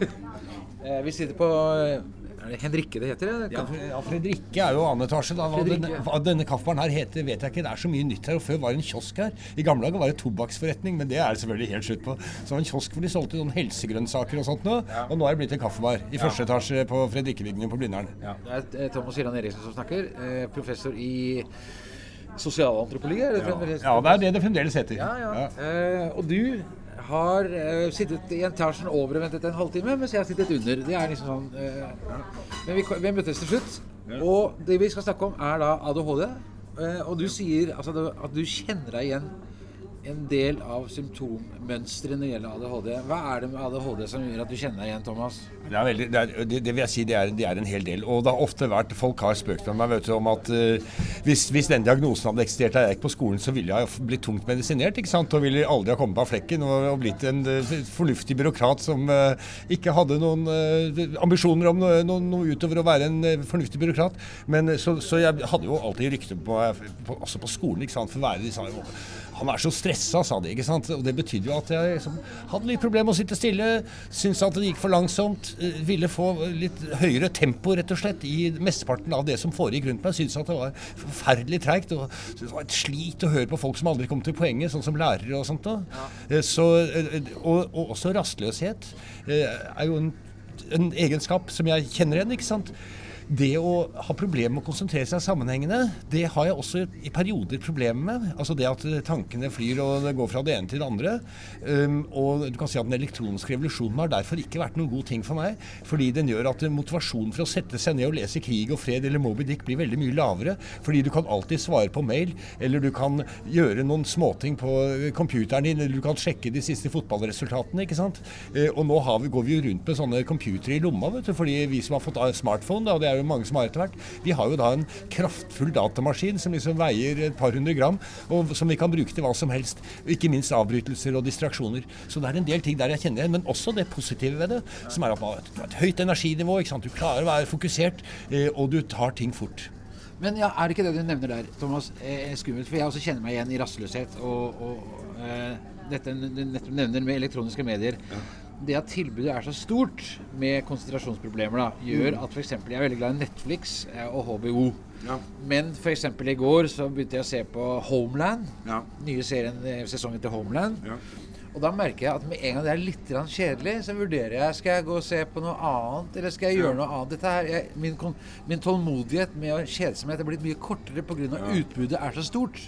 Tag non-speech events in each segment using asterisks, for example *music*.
*laughs* Eh, Vi sitter på eh, Er det Henrikke det heter? det? Ja, ja, Fredrikke er jo annen etasje. Da. Hva denne, denne kaffebaren her heter, vet jeg ikke. Det er så mye nytt her. og Før var det en kiosk her. I gamle dager var det tobakksforretning, men det er det selvfølgelig helt slutt på. Så det var en kiosk hvor de solgte noen helsegrønnsaker og sånt nå. Og nå er det blitt en kaffebar i første etasje på Fredrikkebygningen på Blindern. Det er eh, Thomas Hylland Eriksen som snakker. Professor i sosialantropologi. Fremdeles? Ja, det er det det fremdeles heter. Ja, ja. Eh, og du har uh, sittet i etasjen over og ventet en halvtime, mens jeg har sittet under. Det er liksom sånn eh, Men vi, vi møttes til slutt. Og det vi skal snakke om, er da ADHD. Eh, og du sier altså, at du kjenner deg igjen en del av symptommønsteret når det gjelder ADHD. Hva er det med ADHD som gjør at du kjenner deg igjen, Thomas? Det, veldig, det, er, det, det vil jeg si det er, er en hel del. Og det har ofte vært Folk har spøkt med meg vet du, om at uh, hvis, hvis den diagnosen hadde eksistert da jeg gikk på skolen, så ville jeg blitt tungt medisinert. ikke sant? Og ville aldri ha kommet på flekken og, og blitt en uh, fornuftig byråkrat som uh, ikke hadde noen ambisjoner om noe, noe, noe utover å være en fornuftig byråkrat. Men så, så jeg hadde jo alltid rykte på meg, også på skolen, ikke sant? for å være jo han er så stressa, sa de. ikke sant? Og det betydde jo at jeg liksom, hadde litt problemer med å sitte stille. Syntes at det gikk for langsomt. eh, Ville få litt høyere tempo, rett og slett, i mesteparten av det som foregikk rundt meg. Syntes at det var forferdelig treigt. Og det var et slit å høre på folk som aldri kom til poenget, sånn som lærere og sånt. Da. Ja. Så, eh, og, og også rastløshet eh, er jo en, en egenskap som jeg kjenner igjen. ikke sant? Det å ha problemer med å konsentrere seg sammenhengende, det har jeg også i perioder problemer med. Altså det at tankene flyr og går fra det ene til det andre. Um, og du kan si at den elektroniske revolusjonen har derfor ikke vært noen god ting for meg. Fordi den gjør at motivasjonen for å sette seg ned og lese Krig og fred eller Moby Dick blir veldig mye lavere. Fordi du kan alltid svare på mail, eller du kan gjøre noen småting på computeren din, eller du kan sjekke de siste fotballresultatene, ikke sant. Eh, og nå vi, går vi jo rundt med sånne computere i lomma, vet du, fordi vi som har fått eh, smartphone, da, det er jo mange som har etter hvert, vi har jo da en kraftfull datamaskin som liksom veier et par hundre gram, og som vi kan bruke til hva som helst. Ikke minst avbrytelser og distraksjoner. Så det er en del ting der jeg kjenner igjen, men også det positive ved det, som er at man har et, et høyt energinivå, ikke sant. Du klarer å være fokusert, eh, og du tar ting fort. Men ja, er det ikke det du nevner der, Thomas, eh, skummelt? For jeg også kjenner meg igjen i rastløshet. Og, og eh, dette du nettopp nevner med elektroniske medier. Det at tilbudet er så stort med konsentrasjonsproblemer, da, gjør at f.eks. jeg er veldig glad i Netflix eh, og HBO. Men f.eks. i går så begynte jeg å se på Homeland. Nye serien, eh, sesongen til Homeland. Og da merker jeg at med en gang det er litt kjedelig, så vurderer jeg skal jeg gå og se på noe annet, eller skal jeg gjøre noe annet. Dette her, jeg, min, min tålmodighet med å kjede seg med er blitt mye kortere pga. Ja. utbudet er så stort.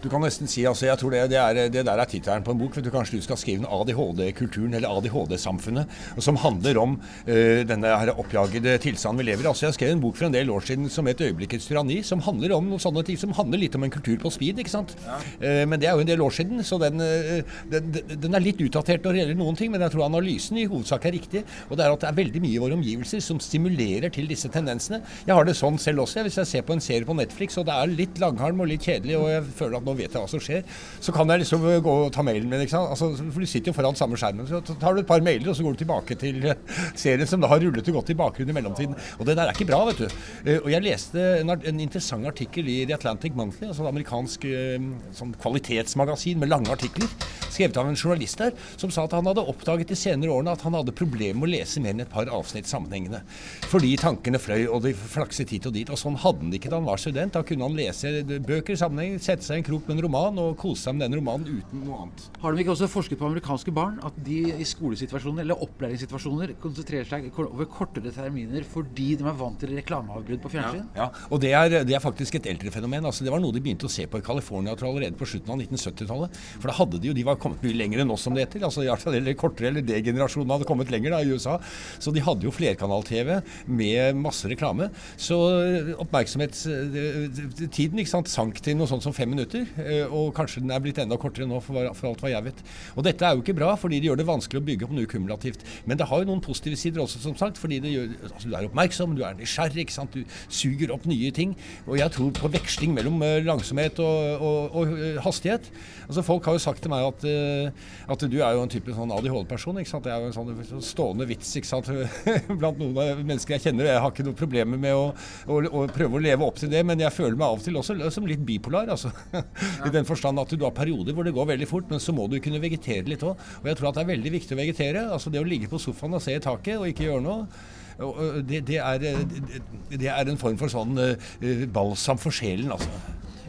Du kan nesten si, altså jeg tror det, det, er, det der er tittelen på en bok. for du, kanskje du skal skrive en ADHD-kulturen, eller ADHD-samfunnet, som handler om øh, denne her oppjagede tilstanden vi lever i. Altså Jeg skrev en bok for en del år siden som het 'Øyeblikkets tyranni', som handler om noen sånne ting, som handler litt om en kultur på speed. ikke sant? Eh, men det er jo en del år siden, så den, eh, den, den den er litt utdatert når det gjelder noen ting, men jeg tror analysen i hovedsak er riktig. Og det er at det er veldig mye i våre omgivelser som stimulerer til disse tendensene. Jeg har det sånn selv også. Hvis jeg ser på en serie på Netflix, og det er litt langhalm og litt kjedelig, og jeg føler at nå vet jeg hva som skjer, så kan jeg liksom gå og ta mailen min. ikke sant? Altså, for du sitter jo foran samme skjermen. Så tar du et par mailer, og så går du tilbake til eh, serien som da har rullet og gått i bakgrunnen i mellomtiden. Og det der er ikke bra, vet du. Eh, Og jeg leste en, interessant artikkel i The Atlantic Monthly, altså et amerikansk eh, sånn kvalitetsmagasin med lange artikler, skrevet av en journalist der, som sa at han hadde oppdaget de senere årene at han hadde problemer med å lese mer enn et par avsnitt sammenhengende. Fordi tankene fløy, og de flakset hit og dit. Og sånn hadde han det ikke da han var student. Da kunne han lese bøker i sammenheng, sette seg i en krok med en roman og kose seg med den romanen uten noe annet. Har de ikke også forsket på amerikanske barn? At de i skolesituasjoner eller opplæringssituasjoner konsentrerer seg over kortere terminer fordi de er vant til reklameavbrudd på fjernsyn? Ja, og det er, det er faktisk et eldre fenomen. Altså, det var noe de begynte å se på i California allerede på slutten av 1970-tallet. For da hadde de jo, de var kommet mye lenger enn oss, som det heter. Altså, i hvert fall, eller kortere, eller D-generasjonen hadde kommet lenger da, i USA. Så de hadde jo flerkanal-TV med masse reklame. Så eh, oppmerksomhetstiden ikke sant, sank til noe sånt som fem minutter. eh, Og kanskje den er blitt enda kortere nå, for, for alt hva jeg vet. Og dette er jo ikke bra, fordi det gjør det vanskelig å bygge opp noe kumulativt. Men det har jo noen positive sider også, som sagt. Fordi det gjør, altså, du er oppmerksom, du er nysgjerrig, ikke sant? du suger opp nye ting. Og jeg tror på veksling mellom eh, langsomhet og, og, og hastighet. Altså Folk har jo sagt til meg at eh, at du er jo en type sånn ADHD-person. ikke sant? Det er jo en sånn stående vits ikke sant? *laughs* blant noen av mennesker jeg kjenner. Jeg har ikke noe problemer med å, å, å, prøve å leve opp til det, men jeg føler meg av og til også som litt bipolar. altså. *laughs* I den forstand at du har perioder hvor det går veldig fort, men så må du kunne vegetere litt òg. Og jeg tror at det er veldig viktig å vegetere. altså Det å ligge på sofaen og se i taket og ikke gjøre noe. Det, det, er, det, er, en form for sånn uh, balsam for sjelen, altså.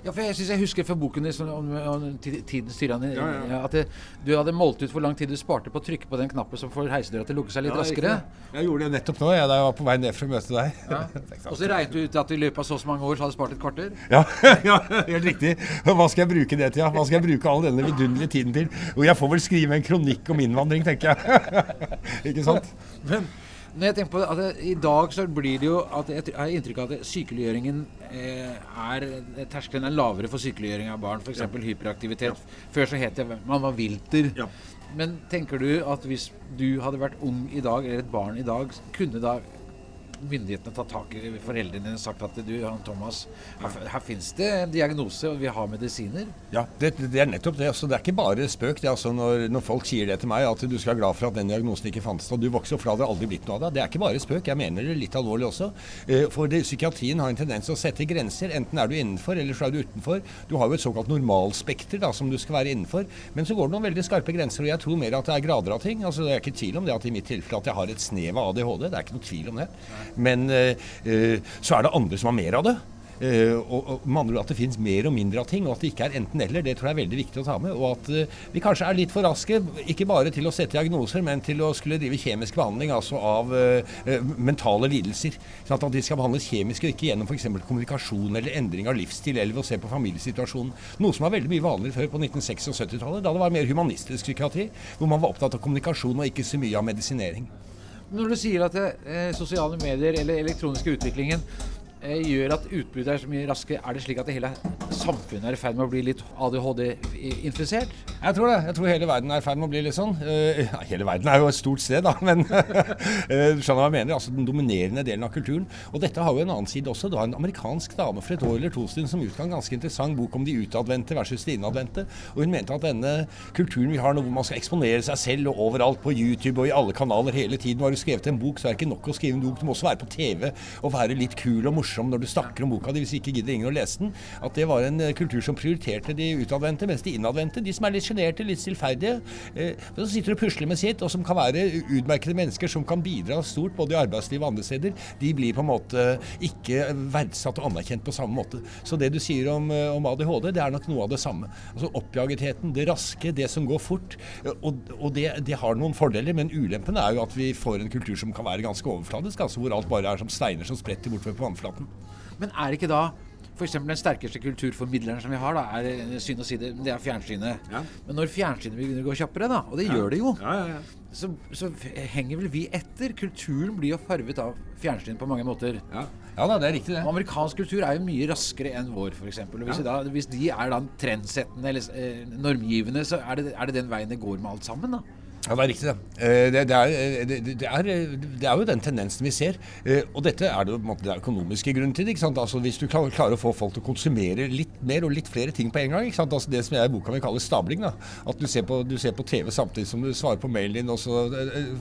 Ja, for jeg synes jeg husker fra boken din om, om tidens tyranni ja, ja. at det, du hadde målt ut hvor lang tid du sparte på å trykke på den knappen som får heisedøra til å lukke seg litt raskere. Jeg gjorde det nettopp nå, jeg, da jeg var på vei ned for å møte deg. *laughs* Og så regnet du ut at i løpet av så mange år så hadde du spart et kvarter? Ja, *laughs* ja, helt riktig. Hva skal jeg bruke det til? Ja? Hva skal jeg bruke all denne vidunderlige tiden til? Og jeg får vel skrive en kronikk om innvandring, tenker jeg. *laughs* Ikke sant? Men når jeg tenker på at det, I dag så blir det jo at jeg har inntrykk av at sykeliggjøringen eh, er Terskelen er lavere for sykeliggjøring av barn. F.eks. Ja. hyperaktivitet. Ja. Før så het det man var vilter. Ja. Men tenker du at hvis du hadde vært ung i dag, eller et barn i dag, kunne da myndighetene tatt tak i foreldrene og sagt at du, han Thomas, her, her fins det en diagnose, og vi har medisiner? Ja, det, det er nettopp det. Altså, det er ikke bare spøk. Det altså når, når, folk sier det til meg, at du skal være glad for at den diagnosen ikke fantes da du vokste opp, for det hadde aldri blitt noe av det. Det er ikke bare spøk. Jeg mener det litt alvorlig også. Eh, for det, psykiatrien har en tendens til å sette grenser. Enten er du innenfor, eller så er du utenfor. Du har jo et såkalt normalspekter da, som du skal være innenfor. Men så går det noen veldig skarpe grenser, og jeg tror mer at det er grader av ting. Altså, det er ikke tvil om det at i mitt tilfelle at jeg har et snev av ADHD. Det er ikke noe tvil om det. Men eh, eh, så er det andre som har mer av det. Uh, og, og med andre ord at det finnes mer og mindre av ting, og at det ikke er enten-eller. Det tror jeg er veldig viktig å ta med. Og at vi kanskje er litt for raske, ikke bare til å sette diagnoser, men til å skulle drive kjemisk behandling altså av mentale lidelser. Sånn at de skal behandles kjemisk, og ikke gjennom f.eks. kommunikasjon eller endring av livsstil eller ved å se på familiesituasjonen. Noe som var veldig mye vanligere før på 1960- og 70-tallet, da det var mer humanistisk psykiatri, hvor man var opptatt av kommunikasjon og ikke så mye av medisinering. Når du sier at eh, sosiale medier eller elektroniske utviklingen gjør at utbruddet er så mye raskere? Er det slik at det hele samfunnet er i ferd med å bli litt ADHD-infisert? Jeg tror det. Jeg tror hele verden er i ferd med å bli litt sånn. Uh, hele verden er jo et stort sted, da, *laughs* men uh, du skjønner hva jeg mener. Altså den dominerende delen av kulturen. Og dette har jo en annen side også. Det var en amerikansk dame for et år eller to siden som utga en ganske interessant bok om de utadvendte versus de innadvendte. Og hun mente at denne kulturen vi har nå, hvor man skal eksponere seg selv og overalt på YouTube og i alle kanaler hele tiden. og Har du skrevet en bok, så er det ikke nok å skrive en bok. Du må også være på TV og være litt kul og morsom morsom når du snakker om boka di hvis ikke gidder ingen å lese den. At det var en eh, kultur som prioriterte de utadvendte, mens de innadvendte, de som er litt sjenerte, litt stillferdige, eh, som sitter og pusler med sitt, og som kan være utmerkede mennesker som kan bidra stort både i arbeidslivet og andre steder, de blir på en måte ikke verdsatt og anerkjent på samme måte. Så det du sier om, eh, om ADHD, det er nok noe av det samme. Altså Oppjagetheten, det raske, det som går fort. Og, og det, det, har noen fordeler, men ulempen er jo at vi får en kultur som kan være ganske overfladisk, altså hvor alt bare er som steiner som spretter bortover på vannflaten. Men er det ikke da f.eks. den sterkeste kulturformidleren som vi har, da, er eh, synd å si det, det er fjernsynet. Ja. Men når fjernsynet begynner å gå kjappere, da, og det ja. gjør det jo, ja, så, så, henger vel vi etter. Kulturen blir jo farvet av fjernsynet på mange måter. Ja. da, det er riktig det. Amerikansk kultur er jo mye raskere enn vår, f.eks. Hvis, da, hvis de er da trendsettende eller eh, normgivende, så er det, er det den veien det går med alt sammen, da. Ja, det er riktig, eh, det. Det, er, eh, det, det, er, det er, jo den tendensen vi ser. Eh, og dette er det, det er økonomiske grunnen til. ikke sant? Altså Hvis du klarer å få folk til å konsumere litt mer og litt flere ting på en gang. ikke sant? Altså Det som jeg i boka vil kalle stabling. da. At du ser, på, du ser, på, TV samtidig som du svarer på mailen din. og så,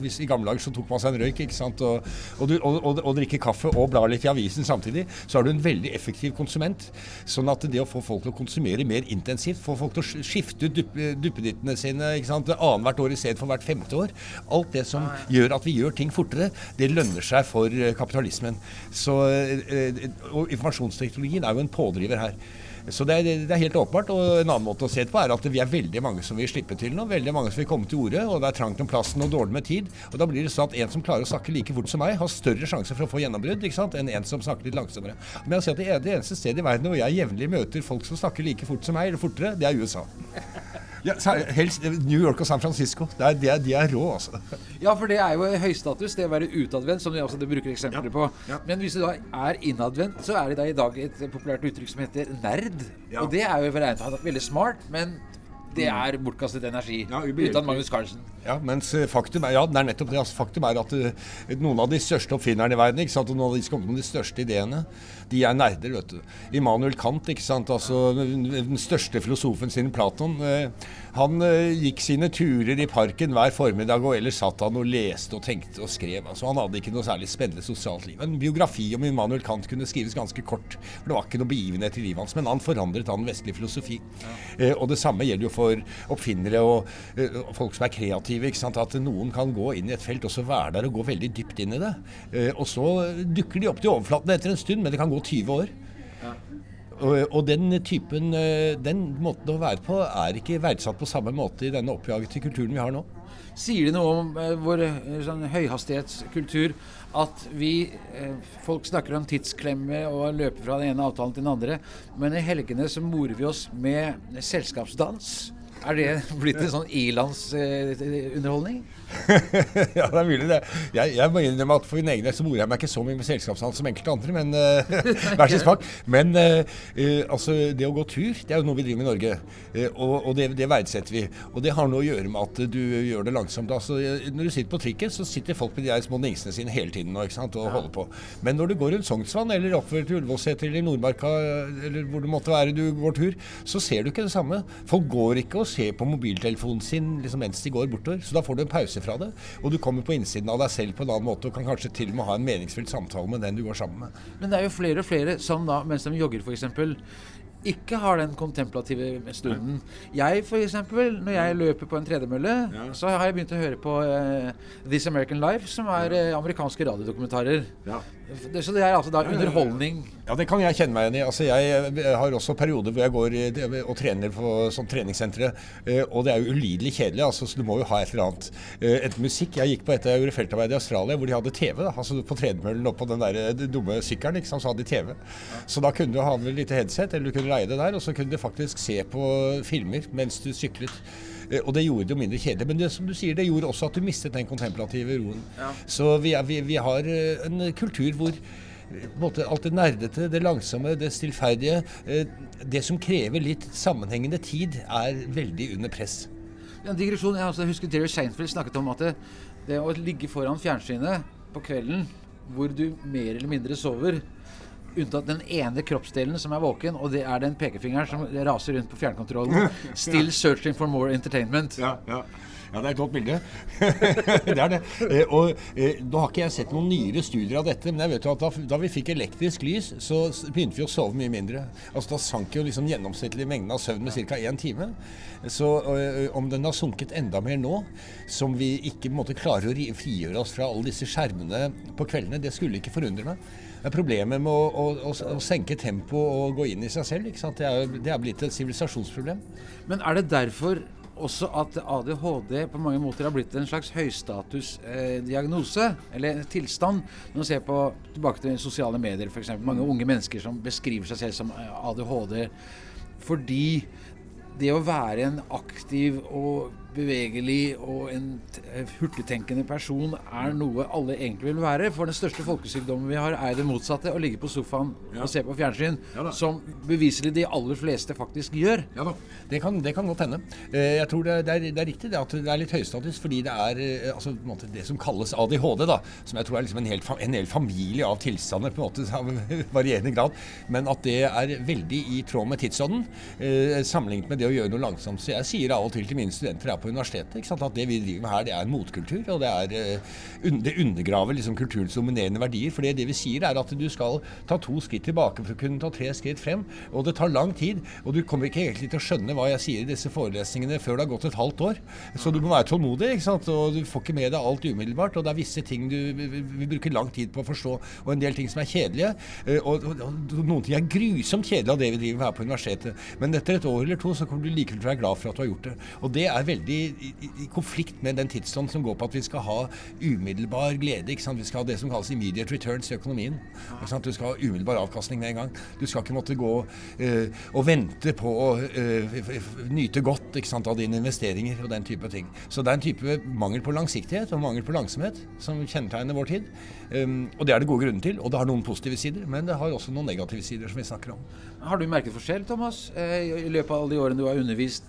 hvis, I gamle dager så tok man seg en røyk ikke sant? Og, og, du, og, og, og drikker kaffe og blar litt i avisen samtidig. Så er du en veldig effektiv konsument. Sånn at det å få folk til å konsumere mer intensivt, få folk til å skifte ut duppedittene sine ikke sant? annethvert år i stedet for hvert femte år. Alt det som gjør at vi gjør ting fortere, det lønner seg for eh, kapitalismen. Så, eh, og informasjonsteknologien er jo en pådriver her. Så det er, det er, helt åpenbart. Og en annen måte å se det på er at vi er veldig mange som vil slippe til nå. Veldig mange som vil komme til orde, og det er trangt om plassen og dårlig med tid. Og da blir det sånn at en som klarer å snakke like fort som meg, har større sjanse for å få gjennombrudd enn en som snakker litt langsommere. Men jeg sier at det, er det eneste stedet i verden hvor jeg jevnlig møter folk som snakker like fort som meg, eller fortere, det er USA. Ja, helst New York og San Francisco. Det er, de, er, de er rå, altså. Ja, for det er jo høystatus, det å være utadvendt, som de også bruker eksempler ja. på. Ja. Men hvis du da er innadvendt, så er det da i dag et populært uttrykk som heter nerd. Og det er jo veldig smart, men det er bortkastet energi. Ja, uten Magnus Carlsen. Ja, mens eh, faktum er, ja, det er nettopp det. Altså, faktum er at uh, noen av de største oppfinnerne i verden, ikke sant, og noen av de som kommer med de største ideene, de er nerder, vet du. Immanuel Kant, ikke sant, altså den største filosofen sin, Platon, uh, han uh, gikk sine turer i parken hver formiddag, og ellers satt han og leste og tenkte og skrev. Altså, han hadde ikke noe særlig spennende sosialt liv. En biografi om Immanuel Kant kunne skrives ganske kort, for det var ikke noe begivenhet i livet hans. Men han forandret han vestlig filosofi. Ja. og det samme gjelder jo for oppfinnere og, uh, folk som er kreative kreative. ikke sant? At noen kan gå inn i et felt og så være der og gå veldig dypt inn i det. Uh, og så dukker de opp til overflaten etter en stund, men det kan gå 20 år. Ja. Og, og, den typen, eh, den måten å være på er ikke verdsatt på samme måte i denne oppjagete kulturen vi har nå. Sier det noe om eh, vår eh, sånn, høyhastighetskultur at vi eh, Folk snakker om tidsklemme og løper fra den ene avtalen til den andre, men i helgene så morer vi oss med selskapsdans er det blitt en sånn ilandsunderholdning? *laughs* ja, det er mulig, det. Jeg, jeg må innrømme at for min egen del så morer jeg meg ikke så mye med selskapshandel som enkelte andre, men uh, hver sin smak. Men uh, uh, altså, det å gå tur, det er jo noe vi driver med i Norge. og, og det, det, verdsetter vi. Og det har noe å gjøre med at du gjør det langsomt. Altså, når du sitter på trikken, så sitter folk med de der små dingsene sine hele tiden og ja. holder på. Men når du går rundt Sognsvann eller oppover til Ullevålseter eller Nordmarka eller hvor det måtte være du går tur, så ser du ikke det samme. Folk går ikke og se på mobiltelefonen sin liksom, mens de går bortover. Så da får du en pause fra det. Og du kommer på innsiden av deg selv på en annen måte og kan kanskje til og med ha en meningsfull samtale med den du går sammen med. Men det er jo flere og flere som da, mens de jogger f.eks., ikke har den kontemplative stunden. Jeg f.eks., når jeg løper på en tredemølle, ja. så har jeg begynt å høre på uh, This American Life, som er uh, amerikanske radiodokumentarer. Ja. Det, så det er altså da underholdning? Ja, det kan jeg kjenne meg igjen i. Altså, jeg har også perioder hvor jeg går og trener på sånn treningssentre, uh, og det er jo ulidelig kjedelig, altså, så du må jo ha et eller annet. Enten musikk Jeg gikk på et jeg gjorde feltarbeid i Australia, hvor de hadde TV. Da, altså På tredemøllen og på den der dumme sykkelen, ikke sant, så hadde de TV. Så da kunne du ha med litt headset, eller du kunne leie det der, og så kunne du faktisk se på filmer mens du syklet. Eh, og det gjorde det jo mindre kjedelig. Men det som du sier, det gjorde også at du mistet den kontemplative roen. Ja. Så vi, er, vi, vi, har eh, en kultur hvor eh, måte, alt det nerdete, det langsomme, det stillferdige, det som krever litt sammenhengende tid, er veldig under press. Ja, digresjon, jeg, altså, husker Jerry Seinfeld snakket om at det, det å ligge foran fjernsynet på kvelden hvor du mer eller mindre sover, unntatt den ene kroppsdelen som er våken, og det er den pekefingeren som raser rundt på fjernkontrollen. *laughs* Still searching for more entertainment. Ja, ja. Ja, det er et godt bilde. *laughs* det er det. Eh, og eh, Nå har ikke jeg sett noen nyere studier av dette, men jeg vet jo at da, da, vi fikk elektrisk lys, så begynte vi å sove mye mindre. Altså Da sank jo liksom gjennomsnittlig mengden av søvn med ca. én time. Så øh, om den har sunket enda mer nå, som vi ikke måte, klarer å frigjøre oss fra alle disse skjermene på kveldene, det skulle ikke forundre meg. Det er problemet med å, å, å senke tempoet og gå inn i seg selv. Det er, det, er, blitt et sivilisasjonsproblem. Men er det derfor også at ADHD på mange måter har blitt en slags høystatusdiagnose, eh, eller tilstand. Når man ser på, tilbake til sosiale medier, f.eks. Mange unge mennesker som beskriver seg selv som eh, ADHD fordi det å være en aktiv og bevegelig og en eh, hurtigtenkende person er noe alle egentlig vil være. For den største folkesykdommen vi har, er det motsatte. Å ligge på sofaen ja. og se på fjernsyn. Ja, som beviselig de aller fleste faktisk gjør. Ja da, det kan, det kan godt hende. Eh, jeg tror det, det, er, det er, riktig det at det er litt høystatus, fordi det er eh, altså, det som kalles ADHD, da, som jeg tror er liksom en, hel, en hel familie av tilstander på en måte *laughs* av varierende grad, men at det er veldig i tråd med tidsånden, sammenlignet med det å gjøre noe langsomt. Så jeg sier av og til til mine studenter på universitetet. At det vi driver med her, det er en motkultur. Og det, er, uh, det undergraver liksom kulturens dominerende verdier. For det vi sier, er at du skal ta to skritt tilbake for å kunne ta tre skritt frem. Og det tar lang tid. Og du kommer ikke egentlig til å skjønne hva jeg sier i disse forelesningene før det har gått et halvt år. Så du må være tålmodig, ikke sant? og du får ikke med deg alt umiddelbart. Og det er visse ting du vil bruke lang tid på å forstå, og en del ting som er kjedelige. Uh, og, og, og, noen ting er grusomt kjedelige av det vi driver med her på universitetet. Men etter et år eller to så kommer du likevel til å være glad for at du har gjort det. Og det er veldig veldig i, konflikt med den tidsånd som går på at vi skal ha umiddelbar glede. ikke sant? Vi skal ha det som kalles immediate returns i økonomien. ikke sant? Du skal ha umiddelbar avkastning med en gang. Du skal ikke måtte gå uh, og vente på å uh, nyte godt ikke sant, av dine investeringer og den type ting. Så det er en type mangel på langsiktighet og mangel på langsomhet som kjennetegner vår tid. Um, og det er det gode grunner til. Og det har noen positive sider, men det har også noen negative sider som vi snakker om. Har du merket forskjell, Thomas, i løpet av alle de årene du har undervist?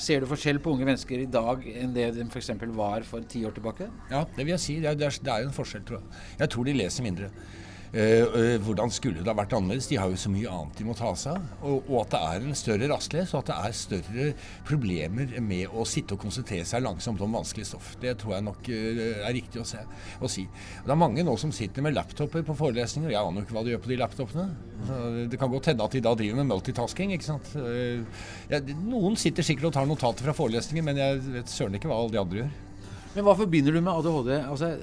Ser du forskjell på unge mennesker i dag enn det de f.eks. var for ti år tilbake? Ja, det vil jeg si. Det er, det er jo en forskjell, tror jeg. Jeg tror de leser mindre. Uh, hvordan skulle det ha vært annerledes? De har jo så mye annet de må ta seg av. Og, og, at det er en større rastløs, og at det er større problemer med å sitte og konsentrere seg langsomt om vanskelig stoff. Det tror jeg nok uh, er riktig å, se, å si. Det er mange nå som sitter med laptoper på forelesninger, og jeg aner jo ikke hva de gjør på de laptopene. Det kan godt hende at de da driver med multitasking, ikke sant. Ja, noen sitter sikkert og tar notater fra forelesninger, men jeg vet søren ikke hva alle de andre gjør. Men hva forbinder du med ADHD? Altså,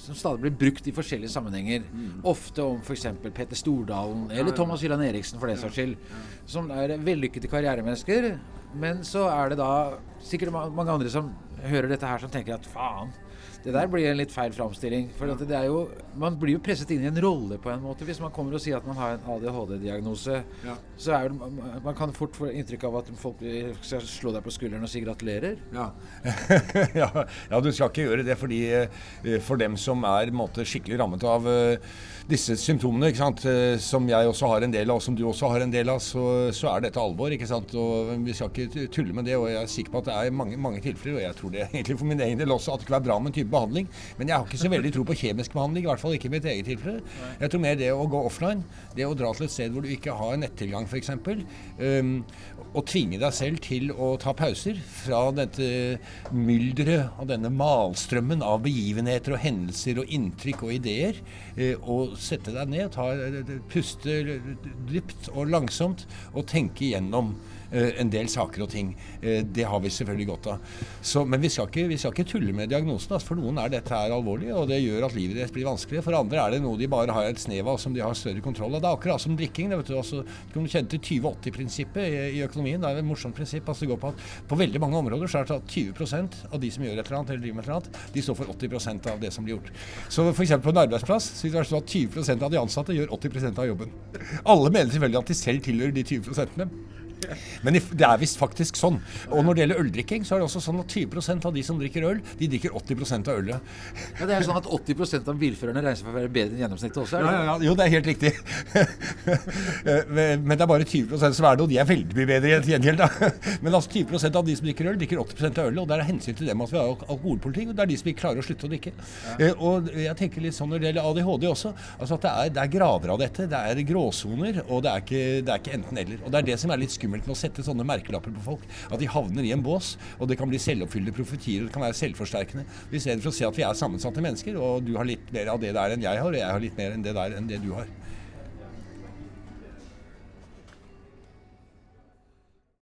som stadig blir brukt i forskjellige sammenhenger. Mm. Ofte om f.eks. Peter Stordalen eller Thomas Hylland Eriksen, for den saks skyld. Som er vellykkede karrieremennesker. Men så er det da sikkert mange andre som hører dette her, som tenker at faen det der blir en litt feil framstilling. For det er jo, man blir jo presset inn i en rolle på en måte. Hvis man kommer og sier at man har en ADHD-diagnose, ja. så er det, man kan fort få inntrykk av at folk skal slå deg på skulderen og si gratulerer. Ja, *laughs* ja, ja du skal ikke gjøre det fordi eh, for dem som er måte, skikkelig rammet av uh, disse symptomene, ikke sant, uh, som jeg også har en del av, og som du også har en del av, så, så er dette alvor. ikke sant, og Vi skal ikke tulle med det. og Jeg er sikker på at det er mange, mange tilfeller, og jeg tror det egentlig for min egen del også, at det kunne være bra med en type behandling. Men jeg har ikke så veldig tro på kjemisk behandling, i hvert fall ikke i mitt eget tilfelle. Jeg tror mer det å gå offline, det å dra til et sted hvor du ikke har nettilgang f.eks., um, og tvinge deg selv til å ta pauser fra dette mylderet og denne malstrømmen av begivenheter og hendelser og inntrykk og ideer, uh, og sette deg ned, ta, puste dypt og langsomt og tenke igjennom en del saker og ting. Eh, det har vi selvfølgelig godt av. Så, men vi skal, ikke, vi skal, ikke, tulle med diagnosen. Altså. For noen er dette her alvorlig, og det gjør at livet deres blir vanskelig. For andre er det noe de bare har et snev av som de har større kontroll av. Det er akkurat som drikking. Det, vet du, altså, du til 20-80-prinsippet i, i, økonomien. Det er et morsomt prinsipp. Altså, det går på at på veldig mange områder så er det at 20 av de som gjør et eller annet, eller driver med et eller annet, de står for 80 av det som blir gjort. Så f.eks. på en arbeidsplass så er det sånn at 20 av de ansatte gjør 80 av jobben. Alle mener selvfølgelig at de selv tilhører de 20 -ene. Men det er visst faktisk sånn. Og når det gjelder øldrikking, så er det også sånn at 20% av de som drikker øl, de drikker 80 av ølet. Ja, Det er sånn at 80 av bilførerne regner seg for å være bedre enn gjennomsnittet også? Er det? Ja, ja, jo, det er helt riktig. Men det er bare 20 som er det, og de er veldig mye bedre i gjengjeld. Men altså 20% av de som drikker øl, drikker 80% av ølet. Og det er hensyn til dem at vi har alkoholpolitikk, og det er de som ikke klarer å slutte å drikke. Ja. Eh, og jeg tenker litt sånn når det gjelder ADHD også. Altså at det er, det er grader av dette. Det er gråsoner, og det er ikke, ikke enten-eller. Og det er det som er litt skummelt med å sette sånne merkelapper på folk. At de havner i en bås, og det kan bli selvoppfyllende profetier. Det kan være selvforsterkende. I stedet for å se at vi er sammensatte mennesker, og du har litt mer av det der enn jeg har, og jeg har litt mer enn det der enn det du har.